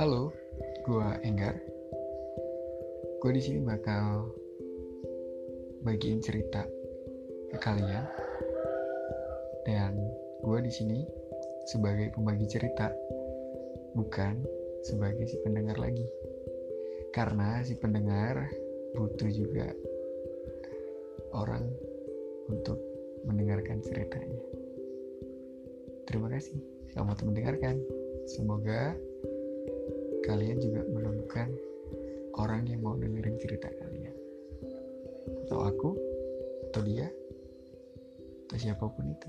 Halo, gua Enggar. Gue di sini bakal bagiin cerita ke kalian. Dan gue di sini sebagai pembagi cerita, bukan sebagai si pendengar lagi. Karena si pendengar butuh juga orang untuk mendengarkan ceritanya. Terima kasih, selamat mendengarkan. Semoga kalian juga menemukan orang yang mau dengerin cerita kalian. Atau aku, atau dia, atau siapa pun itu.